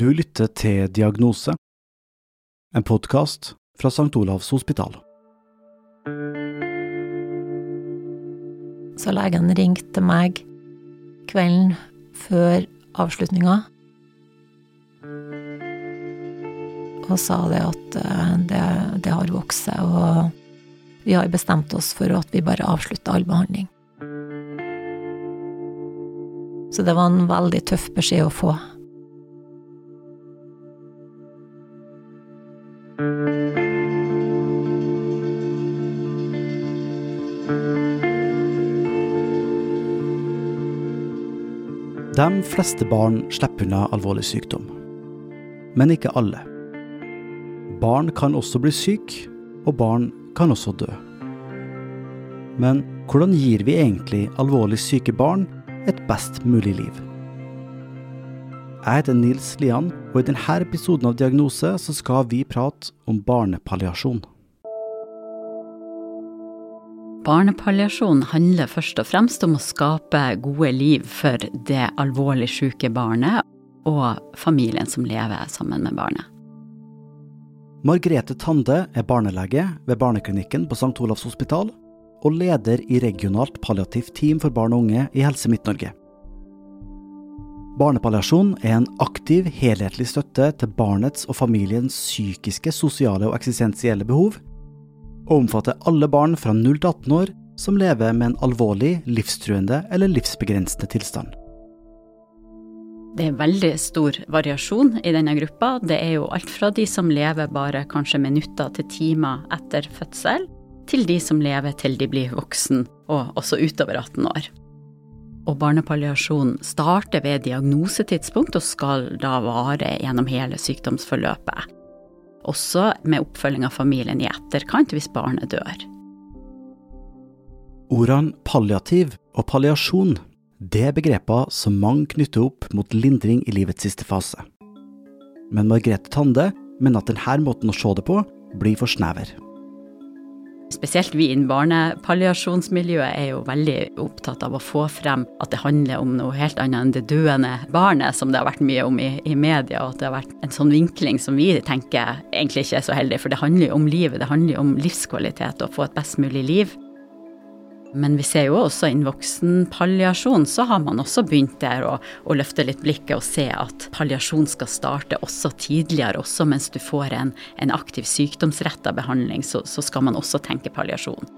Du lytter til Diagnose, en podkast fra St. Olavs hospital. Så legen ringte meg kvelden før avslutninga og sa det at eh, det, det har vokst, og vi har bestemt oss for at vi bare avslutter all behandling. Så det var en veldig tøff beskjed å få. De fleste barn slipper unna alvorlig sykdom. Men ikke alle. Barn kan også bli syke, og barn kan også dø. Men hvordan gir vi egentlig alvorlig syke barn et best mulig liv? Jeg heter Nils Lian, og i denne episoden av Diagnose så skal vi prate om barnepalliasjon. Barnepalliasjon handler først og fremst om å skape gode liv for det alvorlig syke barnet og familien som lever sammen med barnet. Margrethe Tande er barnelege ved Barneklinikken på St. Olavs hospital og leder i regionalt palliativt team for barn og unge i Helse Midt-Norge. Barnepalliasjon er en aktiv, helhetlig støtte til barnets og familiens psykiske, sosiale og eksistensielle behov, og omfatter alle barn fra 0 til 18 år som lever med en alvorlig, livstruende eller livsbegrensende tilstand. Det er veldig stor variasjon i denne gruppa. Det er jo alt fra de som lever bare kanskje minutter til timer etter fødsel, til de som lever til de blir voksen, og også utover 18 år. Og barnepalliasjon starter ved diagnosetidspunkt og skal da vare gjennom hele sykdomsforløpet. Også med oppfølging av familien i etterkant hvis barnet dør. Ordene palliativ og palliasjon det er begreper som mange knytter opp mot lindring i livets siste fase. Men Margrethe Tande mener at denne måten å se det på blir for snever. Spesielt vi innen barnepalliasjonsmiljøet er jo veldig opptatt av å få frem at det handler om noe helt annet enn det døende barnet, som det har vært mye om i, i media, og at det har vært en sånn vinkling som vi tenker egentlig ikke er så heldig, for det handler jo om livet, det handler jo om livskvalitet og å få et best mulig liv. Men vi ser jo også innen voksenpalliasjon så har man også begynt der å, å, løfte litt blikket og se at palliasjon skal starte også tidligere, også mens du får en, en aktiv sykdomsretta behandling, så, så, skal man også tenke palliasjon.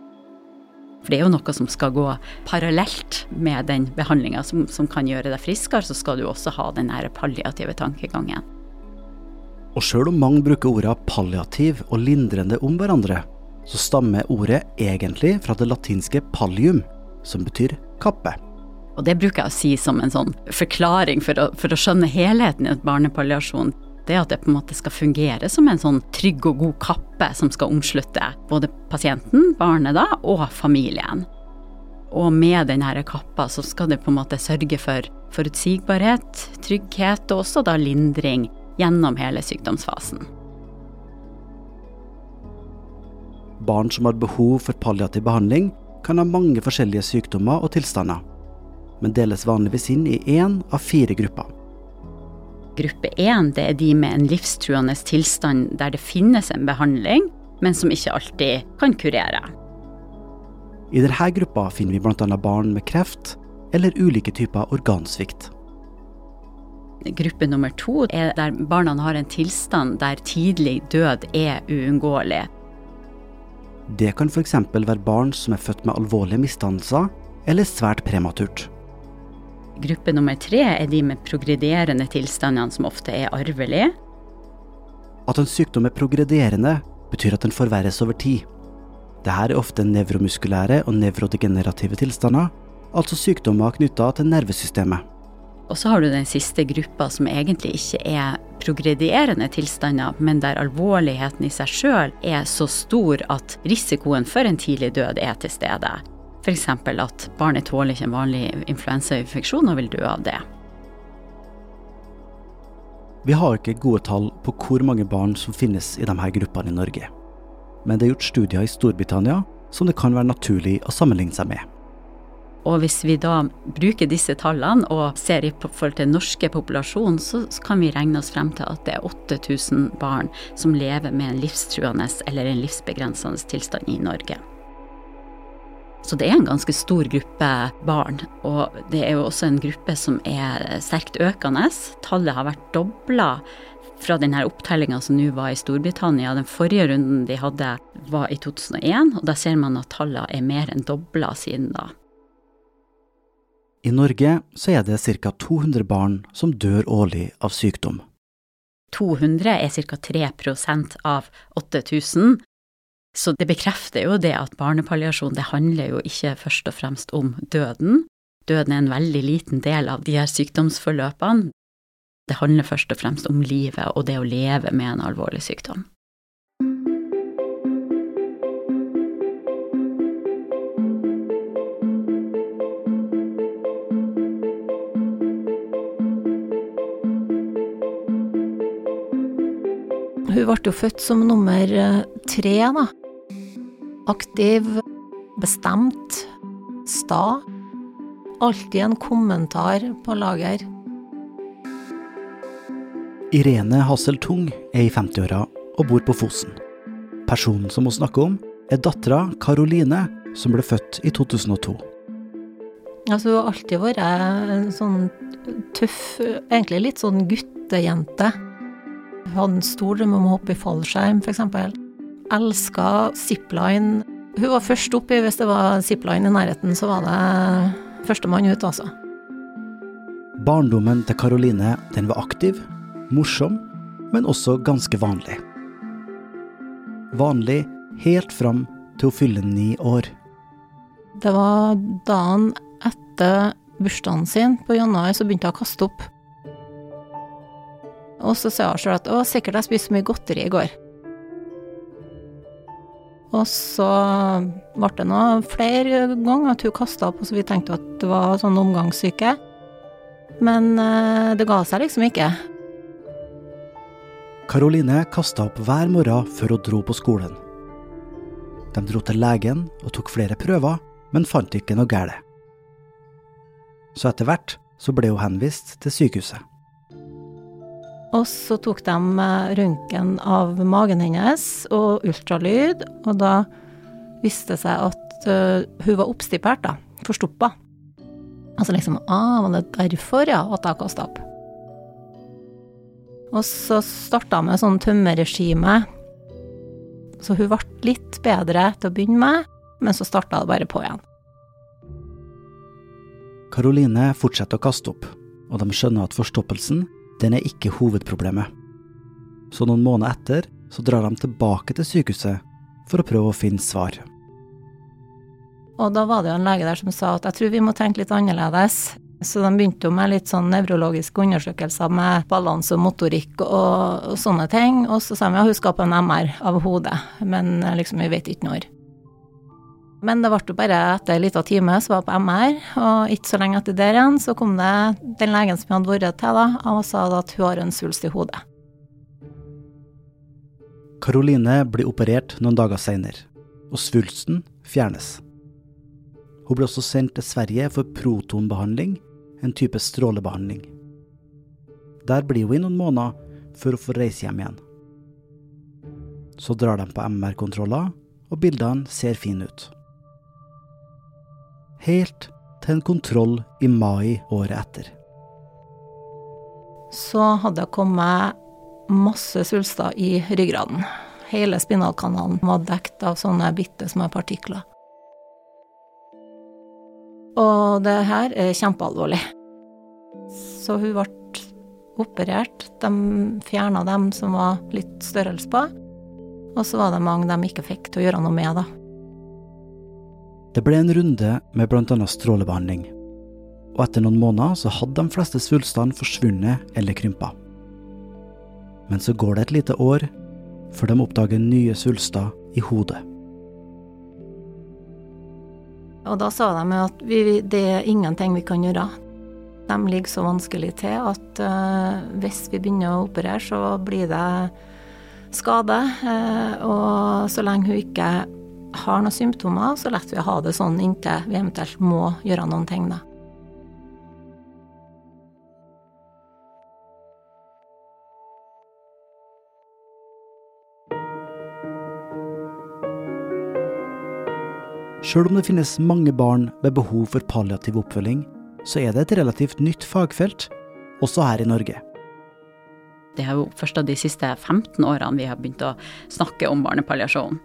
For det er jo noe som skal gå parallelt med den behandlinga som, som, kan gjøre deg friskere, så skal du også ha den nære palliative tankegangen. Og sjøl om mange bruker orda palliativ og lindrende om hverandre, så stammer ordet egentlig fra det latinske pallium, som betyr kappe. Og det bruker jeg å si som en sånn forklaring for å, for å skjønne helheten i et barnepalliasjon. Det at det på en måte skal fungere som en sånn trygg og god kappe som skal omslutte både pasienten, barnet da, og familien. Og med denne kappa så skal det på en måte sørge for forutsigbarhet, trygghet og også da lindring gjennom hele sykdomsfasen. Barn som har behov for palliativ behandling, kan ha mange forskjellige sykdommer og tilstander, men deles vanligvis inn i én av fire grupper. Gruppe én er de med en livstruende tilstand der det finnes en behandling, men som ikke alltid kan kurere. I denne gruppa finner vi bl.a. barn med kreft eller ulike typer organsvikt. Gruppe nummer to er der barna har en tilstand der tidlig død er uunngåelig. Det kan f.eks. være barn som er født med alvorlige misdannelser eller svært prematurt. Gruppe nummer tre er de med progrederende tilstandene som ofte er arvelige. At en sykdom er progrederende, betyr at den forverres over tid. Dette er ofte nevromuskulære og nevrodegenerative tilstander, altså sykdommer knytta til nervesystemet. Og så har du den siste gruppa som egentlig ikke er progredierende tilstander, men der alvorligheten i seg sjøl er så stor at risikoen for en tidlig død er til stede. F.eks. at barnet tåler ikke en vanlig influensainfeksjon og vil dø av det. Vi har ikke gode tall på hvor mange barn som finnes i disse gruppene i Norge. Men det er gjort studier i Storbritannia som det kan være naturlig å sammenligne seg med. Og hvis vi da bruker disse tallene og ser i forhold til norske populasjonen, så kan vi regne oss frem til at det er 8000 barn som lever med en livstruende eller en livsbegrensende tilstand i Norge. Så det er en ganske stor gruppe barn, og det er jo også en gruppe som er sterkt økende. Tallet har vært dobla fra denne opptellinga som nå var i Storbritannia. Den forrige runden de hadde var i 2001, og da ser man at tallene er mer enn dobla siden da. I Norge så er det ca. 200 barn som dør årlig av sykdom. 200 er ca. 3% av 8000. Så det bekrefter jo det at barnepalliasjon det handler jo ikke først og fremst om døden. Døden er en veldig liten del av de her sykdomsforløpene. Det handler først og fremst om livet og det å leve med en alvorlig sykdom. Ble jo født som nummer eh, tre, da. Aktiv, bestemt, sta. Alltid en kommentar på lager. Irene Hassel Tung er i 50-åra og bor på Fosen. Personen som hun snakker om, er dattera Karoline, som ble født i 2002. Altså, hun har alltid vært en sånn tøff, egentlig litt sånn guttejente. Hun hadde en stor drøm om å hoppe i fallskjerm, f.eks. Elska zipline. Hun var først oppi hvis det var zipline i nærheten, så var det førstemann ut, altså. Barndommen til Karoline den var aktiv, morsom, men også ganske vanlig. Vanlig helt fram til hun fyller ni år. Det var dagen etter bursdagen sin på januar, så begynte hun å kaste opp. Og så sa hun sjøl at 'å, sikkert jeg spiste så mye godteri i går'. Og så ble det nå flere ganger at hun kasta opp, og så vi tenkte at det var sånn omgangssyke. Men eh, det ga seg liksom ikke. Karoline kasta opp hver morgen før hun dro på skolen. De dro til legen og tok flere prøver, men fant ikke noe galt. Så etter hvert så ble hun henvist til sykehuset. Og så tok de eh, røntgen av magen hennes og ultralyd, og da viste det seg at uh, hun var oppstipert, da. Forstoppa. Altså liksom Ah, var det derfor, ja, at jeg kasta opp? Og så starta med sånn tømmerregime. Så hun ble litt bedre til å begynne med, men så starta det bare på igjen. Karoline fortsetter å kaste opp, og de skjønner at forstoppelsen den er ikke hovedproblemet. Så noen måneder etter så drar de tilbake til sykehuset for å prøve å finne svar. Og da var det jo en lege der som sa at jeg tror vi må tenke litt annerledes. Så de begynte jo med litt sånn nevrologiske undersøkelser med balanse og motorikk og, og sånne ting. Og så sa de ja, hun skal på en MR av hodet, men liksom vi vet ikke når. Men det ble jo bare etter en liten time så var jeg på MR, og ikke så lenge etter der igjen så kom det den legen som jeg hadde vært til da, og sa at hun har en svulst i hodet. Karoline blir operert noen dager seinere, og svulsten fjernes. Hun ble også sendt til Sverige for protonbehandling, en type strålebehandling. Der blir hun i noen måneder før hun får reise hjem igjen. Så drar de på MR-kontroller, og bildene ser fine ut helt til en kontroll i mai året etter. Så hadde det kommet masse svulster i ryggraden. Hele spinalkanalen var dekt av sånne bitte små partikler. Og det her er kjempealvorlig. Så hun ble operert. De fjerna dem som var litt størrelse på. Og så var det mange de ikke fikk til å gjøre noe med, da. Det ble en runde med bl.a. strålebehandling, og etter noen måneder så hadde de fleste svulstene forsvunnet eller krympa. Men så går det et lite år før de oppdager nye svulster i hodet. Og da sa de at vi, det er ingenting vi kan gjøre. De ligger så vanskelig til at uh, hvis vi begynner å operere, så blir det skade. Uh, og så lenge hun ikke har noen symptomer, så lar vi ha det sånn inntil vi eventuelt må gjøre noen ting, da. Sjøl om det finnes mange barn med behov for palliativ oppfølging, så er det et relativt nytt fagfelt, også her i Norge. Det er jo først av de siste 15 årene vi har begynt å snakke om barnepalliasjon.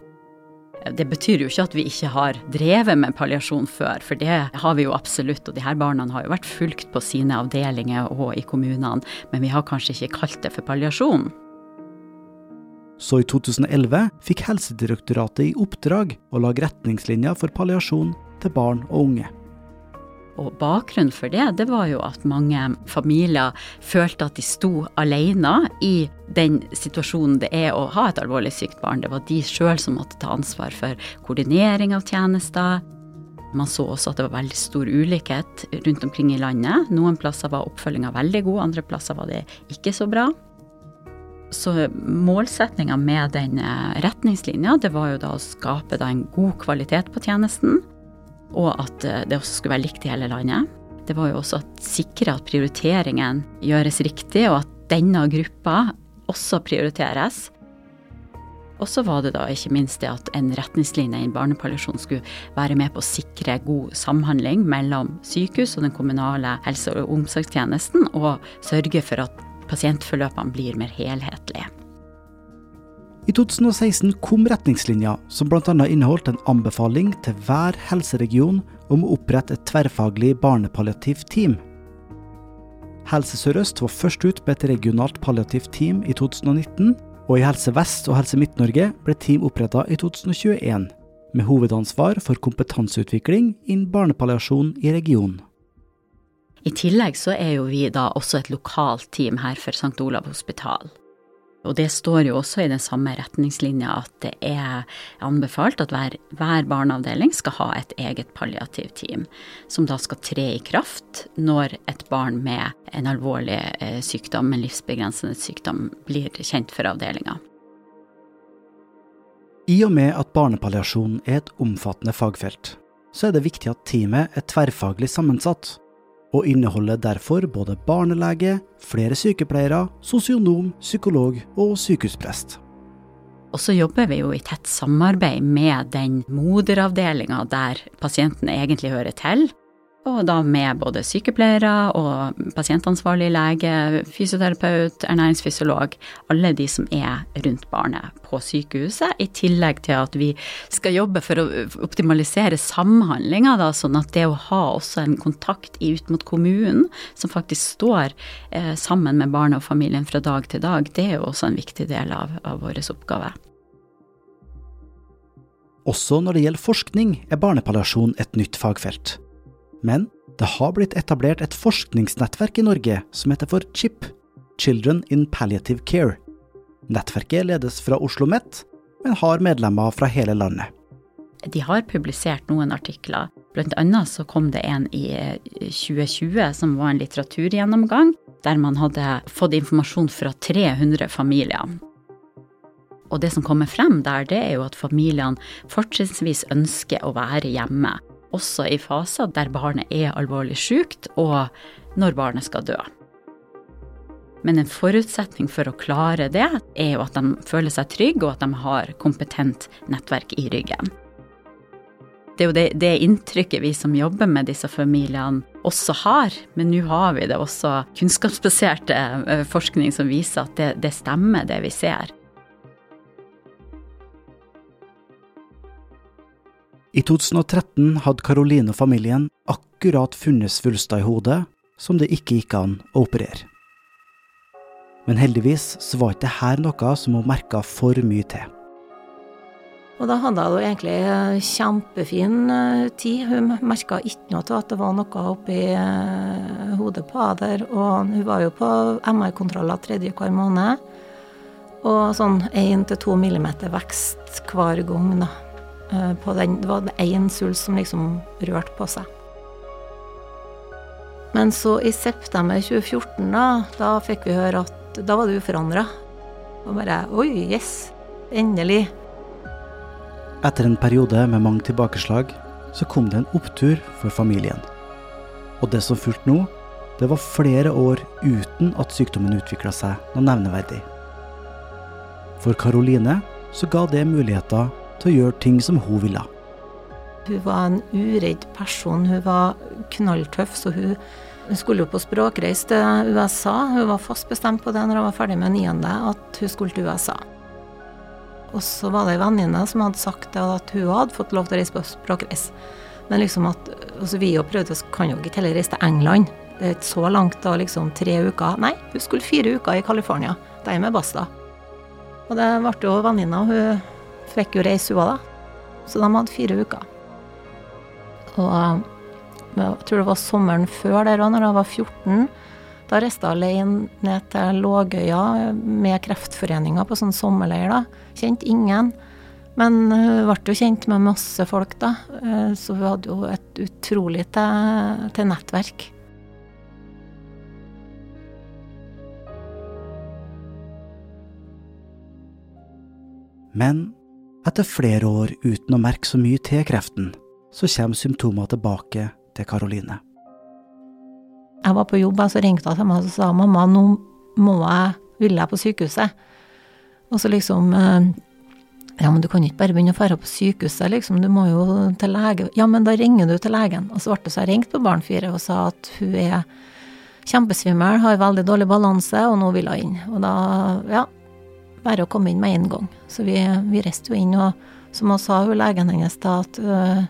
Det betyr jo ikke at vi ikke har drevet med palliasjon før, for det har vi jo absolutt. Og de her barna har jo vært fulgt på sine avdelinger og i kommunene, men vi har kanskje ikke kalt det for palliasjon. Så i 2011 fikk Helsedirektoratet i oppdrag å lage retningslinjer for palliasjon til barn og unge. Og bakgrunnen for det, det var jo at mange familier følte at de sto alene i den situasjonen det er å ha et alvorlig sykt barn. Det var de sjøl som måtte ta ansvar for koordinering av tjenester. Man så også at det var veldig stor ulikhet rundt omkring i landet. Noen plasser var oppfølginga veldig god, andre plasser var det ikke så bra. Så målsettinga med den eh, retningslinja, det var jo da å skape da en god kvalitet på tjenesten og at eh, det også skulle være likt i hele landet. Det var jo også å sikre at prioriteringen gjøres riktig, og at denne gruppa også prioriteres. Og så var det da ikke minst det at en retningslinje i barnepalliasjon skulle være med på å sikre god samhandling mellom sykehus og den kommunale helse- og omsorgstjenesten, og sørge for at pasientforløpene blir mer helhetlige. I 2016 kom retningslinja, som bl.a. inneholdt en anbefaling til hver helseregion om å opprette et tverrfaglig barnepalliativt team. Helse Sør-Øst var først ut med et regionalt palliativt team i 2019, og i Helse Vest og Helse Midt-Norge ble team oppretta i 2021, med hovedansvar for kompetanseutvikling innen barnepalliasjon i regionen. I tillegg så er jo vi da også et lokalt team her for St. Olav hospital. Og det står jo også i den samme retningslinja at det er anbefalt at hver, hver barneavdeling skal ha et eget palliativteam, som da skal tre i kraft når et barn med en alvorlig eh, sykdom, en livsbegrensende sykdom, blir kjent for avdelinga. I og med at barnepalliasjon er et omfattende fagfelt, så er det viktig at teamet er tverrfaglig sammensatt og inneholder derfor både barnelege, flere sykepleiere, sosionom, psykolog og sykehusprest. Og så jobber vi jo i tett samarbeid med den moderavdelinga der pasienten egentlig hører til, og da med både sykepleiere og pasientansvarlig lege, fysioterapeut, ernæringsfysiolog, alle de som er rundt barnet på sykehuset, i tillegg til at vi skal jobbe for å optimalisere samhandlinga, sånn at det å ha også en kontakt ut mot kommunen, som faktisk står eh, sammen med barnet og familien fra dag til dag, det er jo også en viktig del av, av vår oppgave. Også når det gjelder forskning, er barnepalliasjon et nytt fagfelt. Men det har blitt etablert et forskningsnettverk i Norge som heter for CHIP, Children in Palliative Care. Nettverket ledes fra Oslo OsloMet, men har medlemmer fra hele landet. De har publisert noen artikler. Blant annet så kom det en i 2020 eh, som var en litteraturgjennomgang, der man hadde fått informasjon fra 300 familier. Og det som kommer frem der, det er jo at familiene fortrinnsvis ønsker å være hjemme også i faser der barnet er alvorlig sykt, og når barnet skal dø. Men en forutsetning for å klare det, er jo at de føler seg trygge, og at de har kompetent nettverk i ryggen. Det er jo det, det inntrykket vi som jobber med disse familiene også har, men nå har vi det også kunnskapsbasert eh, forskning som viser at det, det stemmer, det vi ser. I 2013 hadde Karoline og familien akkurat funnet svulster i hodet som det ikke gikk an å operere. Men heldigvis så var ikke dette noe som hun merka for mye til. Og da hadde hun egentlig kjempefin eh, tid. Hun merka ikke noe til at det var noe oppi eh, hodet på henne. Og hun var jo på MR-kontroller tredje hver måned. Og sånn én til to millimeter vekst hver gang, da. Eh, den, det var én svulst som liksom rørte på seg. Men så i september 2014, da, da fikk vi høre at da var det uforandra. Og bare Oi, yes! Endelig. Etter en periode med mange tilbakeslag, så kom det en opptur for familien. Og det som fulgte nå, det var flere år uten at sykdommen utvikla seg noe nevneverdig. For Karoline så ga det muligheter til å gjøre ting som hun ville. Hun var en uredd person. Hun var knalltøff, så hun, skulle jo på språkreis til USA. Hun var fast bestemt på det når hun var ferdig med niende, at hun skulle til USA. Og så var det ei venninne som hadde sagt at hun hadde fått lov til å reise på språkreis. Men liksom at altså Vi jo prøvde, så kan jo ikke heller reise til England. Det er ikke så langt da, liksom tre uker. Nei, hun skulle fire uker i California. Dermed basta. Og det ble jo venninna. Hun fikk jo reise, hun da. Så de hadde fire uker. Og jeg tror det var sommeren før der òg, når jeg var 14. Da reiste jeg alene ned til Lågøya med Kreftforeninga på sånn sommerleir. da. Kjente ingen. Men hun ble jo kjent med masse folk, da. Eh, så hun hadde jo et utrolig til, til nettverk. Men etter flere år uten å merke så mye til kreften, så kommer symptomene tilbake til Karoline. Jeg var på jobb, og så ringte hun til meg og sa mamma, nå må jeg, vil jeg på sykehuset. Og så liksom eh, Ja, men du kan ikke bare begynne å dra på sykehuset, liksom, du må jo til lege. Ja, men da ringer du til legen. Og så ble det så jeg ringte på Barn 4 og sa at hun er kjempesvimmel, har veldig dårlig balanse, og nå vil hun inn. Og da, ja, bare å komme inn med en gang. Så vi, vi reiste jo inn, og som hun sa, hun legen hennes da, at, uh,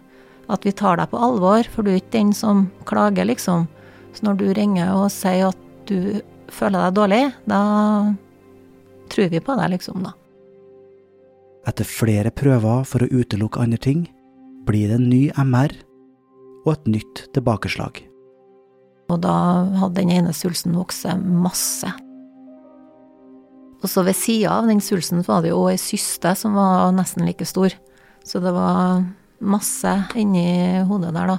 at vi tar deg på alvor, for du er ikke den som klager, liksom. Så når du ringer og sier at du føler deg dårlig, da tror vi på deg, liksom, da. Etter flere prøver for å utelukke andre ting, blir det en ny MR og et nytt tilbakeslag. Og da hadde den ene svulsten vokst masse. Og så ved sida av den svulsten var det jo ei syste som var nesten like stor. Så det var masse inni hodet der, da.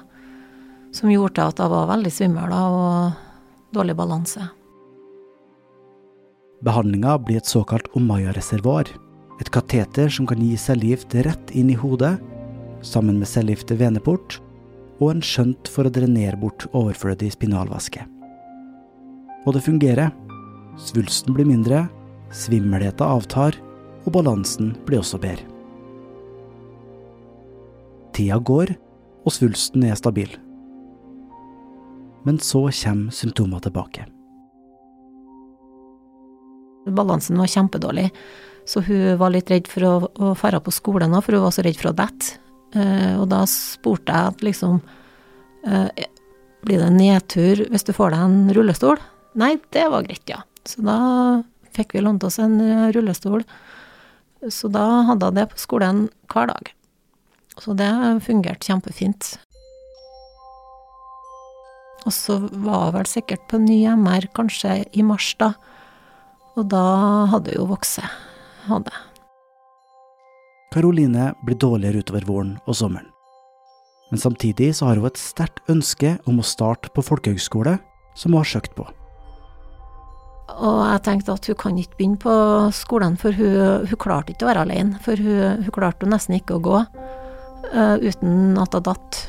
Som gjorde at jeg var veldig svimmel og dårlig balanse. Behandlinga blir et såkalt Omaya-reservoar et kateter som kan gi cellegift rett inn i hodet, sammen med cellegift veneport, og en skjønt for å drenere bort overflødig spinalvæske. Og det fungerer. Svulsten blir mindre, svimmelheten avtar, og balansen blir også bedre. Tida går, og svulsten er stabil. Men så kommer symptomene tilbake. Balansen var kjempedårlig. Så hun var litt redd for å, å fare på skolen for hun var så redd for å dette. Eh, og da spurte jeg at liksom eh, Blir det nedtur hvis du får deg en rullestol? Nei, det var greit, ja. Så da fikk vi lånt oss en uh, rullestol. Så da hadde jeg det på skolen hver dag. Så det fungerte kjempefint. Og så var jeg vel sikkert på ny MR kanskje i mars, da. Og da hadde hun jo vokst hadde. Karoline blir dårligere utover våren og sommeren. Men samtidig så har hun et sterkt ønske om å starte på folkehøgskole, som hun har søkt på. Og jeg tenkte at hun kan ikke begynne på skolen, for hun, hun klarte ikke å være alene. For hun, hun klarte nesten ikke å gå uh, uten at hun datt.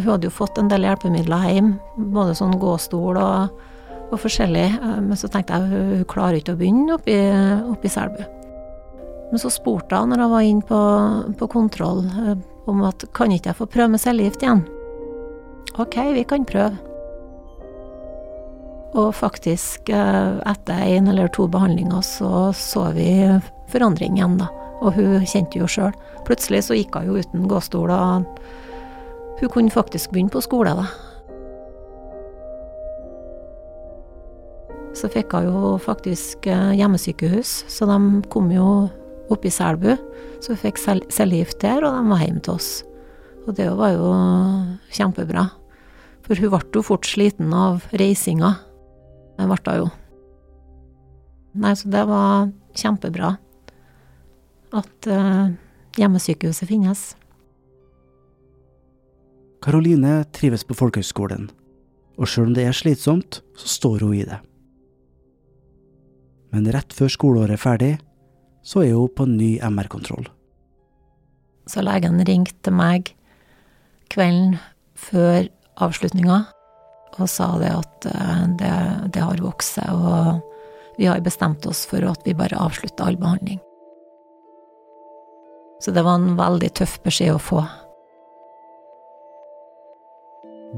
Hun hadde jo fått en del hjelpemidler hjem, både sånn gåstol og, og forskjellig. Uh, men så tenkte jeg hun, hun klarer ikke å begynne oppe i, oppe i Selbu. Men så spurte jeg når jeg var inne på, på, kontroll uh, om at kan ikke jeg få prøve med cellegift igjen? Ok, vi kan prøve. Og faktisk, eh, etter en eller to behandlinger, så så vi forandring igjen, da. Og hun kjente jo sjøl. Plutselig så gikk hun jo uten gåstol, og hun kunne faktisk begynne på skole, da. Så fikk hun jo faktisk eh, hjemmesykehus, så de kom jo opp i Selbu. Så hun fikk cellegift der, og de var hjemme til oss. Og det var jo kjempebra. For hun ble jo fort sliten av reisinga. Det ble jo. Nei, så det var kjempebra at uh, hjemmesykehuset finnes. Karoline trives på folkehøgskolen, og sjøl om det er slitsomt, så står hun i det. Men rett før skoleåret er ferdig, så er hun på ny MR-kontroll. Så legen ringte meg kvelden før avslutninga og sa det at eh, det, det har vokst seg, og vi har bestemt oss for at vi bare avslutter all behandling. Så det var en veldig tøff beskjed å få.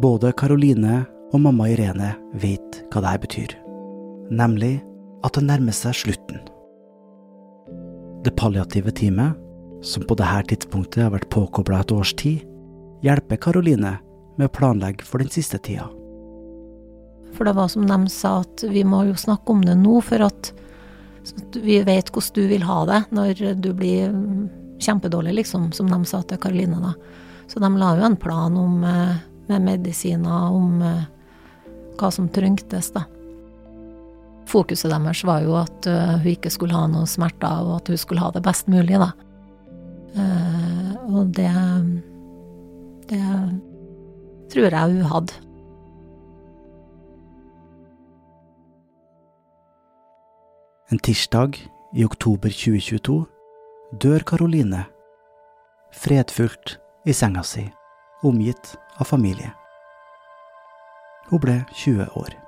Både Karoline og mamma Irene vet hva det her betyr, nemlig at det nærmer seg slutten. Det palliative teamet, som på dette tidspunktet har vært påkobla et års tid, hjelper Karoline med å planlegge for den siste tida. For det var som de sa, at vi må jo snakke om det nå, for at, at vi vet hvordan du vil ha det når du blir kjempedårlig, liksom, som de sa til Karoline, da. Så de la jo en plan om, eh, med medisiner, om eh, hva som trengtes, da. Fokuset deres var jo at uh, hun ikke skulle ha noe smerter, og at hun skulle ha det best mulig, da. Og det Det tror jeg hun hadde. En tirsdag i oktober 2022 dør Karoline, fredfullt i senga si, omgitt av familie. Hun ble 20 år.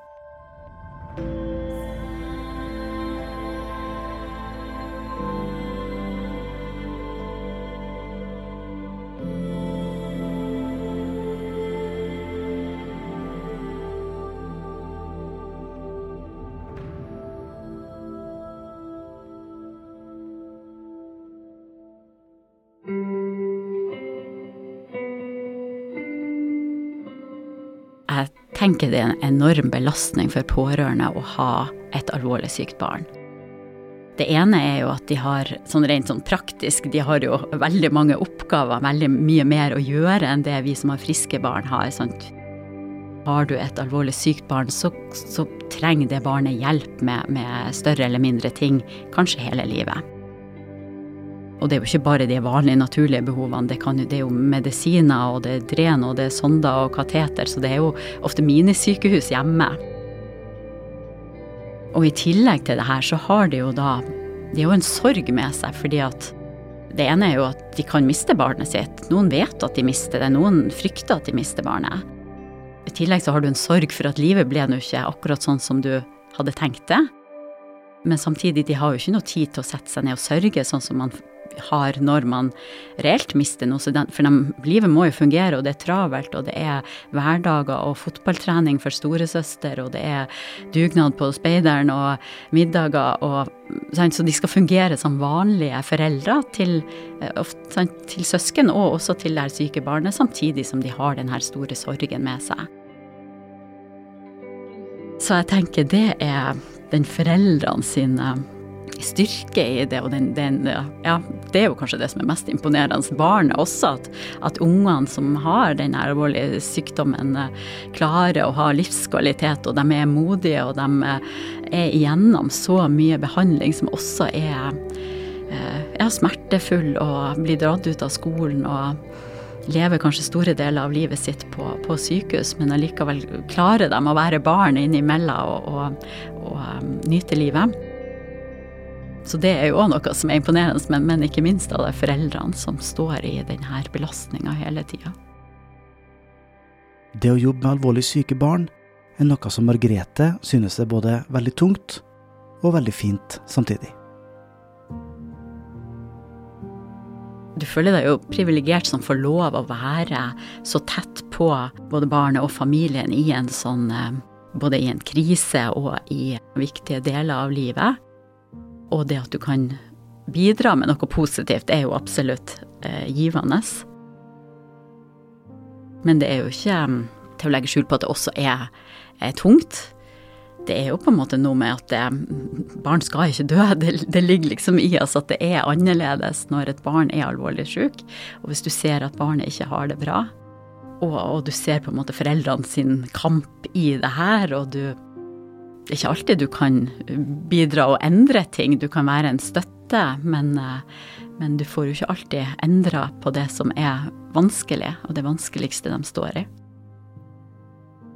Tenker det er en enorm belastning for pårørende å ha et alvorlig sykt barn. Det ene er jo at de har sånn rent sånn praktisk, de har jo veldig mange oppgaver, veldig mye mer å gjøre enn det vi som har friske barn har. sant? Har du et alvorlig sykt barn, så, så trenger det barnet hjelp med, med større eller mindre ting, kanskje hele livet. Og det er jo ikke bare de vanlige naturlige behovene, det, kan, det er jo medisiner, og det er dren, og det er sonder og kateter, så det er jo ofte minisykehus hjemme. Og i tillegg til det her, så har de jo da De har jo en sorg med seg, fordi at det ene er jo at de kan miste barnet sitt. Noen vet at de mister det, noen frykter at de mister barnet. I tillegg så har du en sorg for at livet ble nå ikke akkurat sånn som du hadde tenkt det. Men samtidig, de har jo ikke noe tid til å sette seg ned og sørge sånn som man har når man reelt mister noe. For de, livet må jo fungere, og det er travelt, og det er hverdager og fotballtrening for storesøster, og det er dugnad på speideren og middager og sant, Så de skal fungere som vanlige foreldre til, eh, sant, til søsken og også til det syke barnet, samtidig som de har den her store sorgen med seg. Så jeg tenker det er den foreldrene sine styrke i det, og den, den, ja, det er jo kanskje det som er mest imponerende. Barnet også, at, at ungene som har den alvorlige sykdommen, eh, klarer å ha livskvalitet, og de er modige, og de eh, er igjennom så mye behandling som også er eh, ja, smertefull, og blir dratt ut av skolen. og lever kanskje store deler av livet sitt på, på sykehus, men allikevel klarer de å være barn innimellom og, og, og nyte livet. Så det er jo òg noe som er imponerende, men, men ikke minst av de foreldrene som står i denne belastninga hele tida. Det å jobbe med alvorlig syke barn er noe som Margrethe synes er både veldig tungt og veldig fint samtidig. Du føler deg jo privilegert som får lov å være så tett på både barnet og familien i en sånn eh, Både i en krise og i viktige deler av livet. Og det at du kan bidra med noe positivt, er jo absolutt eh, givende. Men det er jo ikke mm, til å legge skjul på at det også er, er tungt. Det er jo på en måte noe med at det, mm, barn skal ikke dø. Det, det, ligger liksom i oss at det er annerledes når et barn er alvorlig syk. Og hvis du ser at barnet ikke har det bra, og, og du ser på en måte foreldrene sin kamp i det her, og du det er ikke alltid du kan bidra og endre ting. Du kan være en støtte, men, eh, men du får jo ikke alltid endra på det som er vanskelig, og det vanskeligste de står i.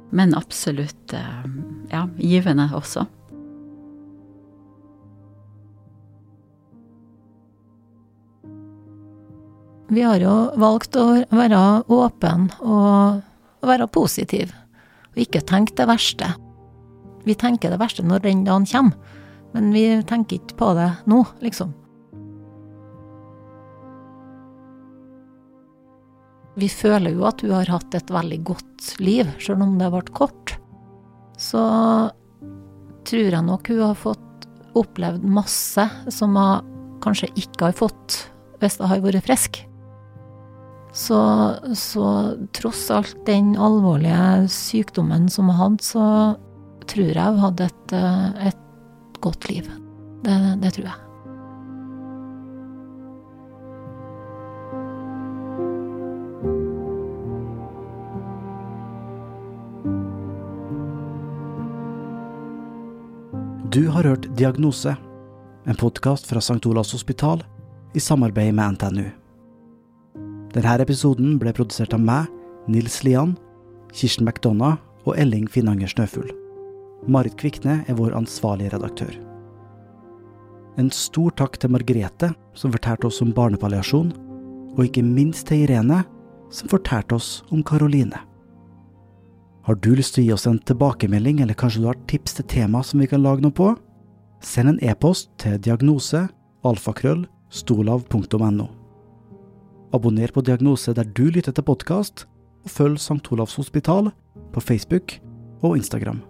Men absolutt, eh, ja, givende også. Vi har jo valgt å være åpen og være positiv, og ikke tenke det verste. Vi tenker det verste når den dagen kommer, men vi tenker ikke på det nå, liksom. Vi føler jo at hun har hatt et veldig godt liv, sjøl om det ble kort. Så tror jeg nok hun har fått opplevd masse som hun kanskje ikke har fått hvis hun har vært frisk. Så, så tross alt den alvorlige sykdommen som hun hadde, så hun hadde et, et godt liv. Det, det tror jeg. Du har hørt Diagnose, en podkast fra St. Olavs hospital i samarbeid med NTNU. Denne episoden ble produsert av meg, Nils Lian, Kirsten McDonagh og Elling Finanger Snøfugl. Marit Kvikne er vår ansvarlige redaktør. En stor takk til Margrethe, som fortalte oss om barnepalliasjon, og ikke minst til Irene, som fortalte oss om Karoline. Har du lyst til å gi oss en tilbakemelding, eller kanskje du har tips til tema som vi kan lage noe på? Send en e-post til diagnose alfakrøll. Abonner på Diagnose der du lytter til podkast, og følg St. Olavs hospital på Facebook og Instagram.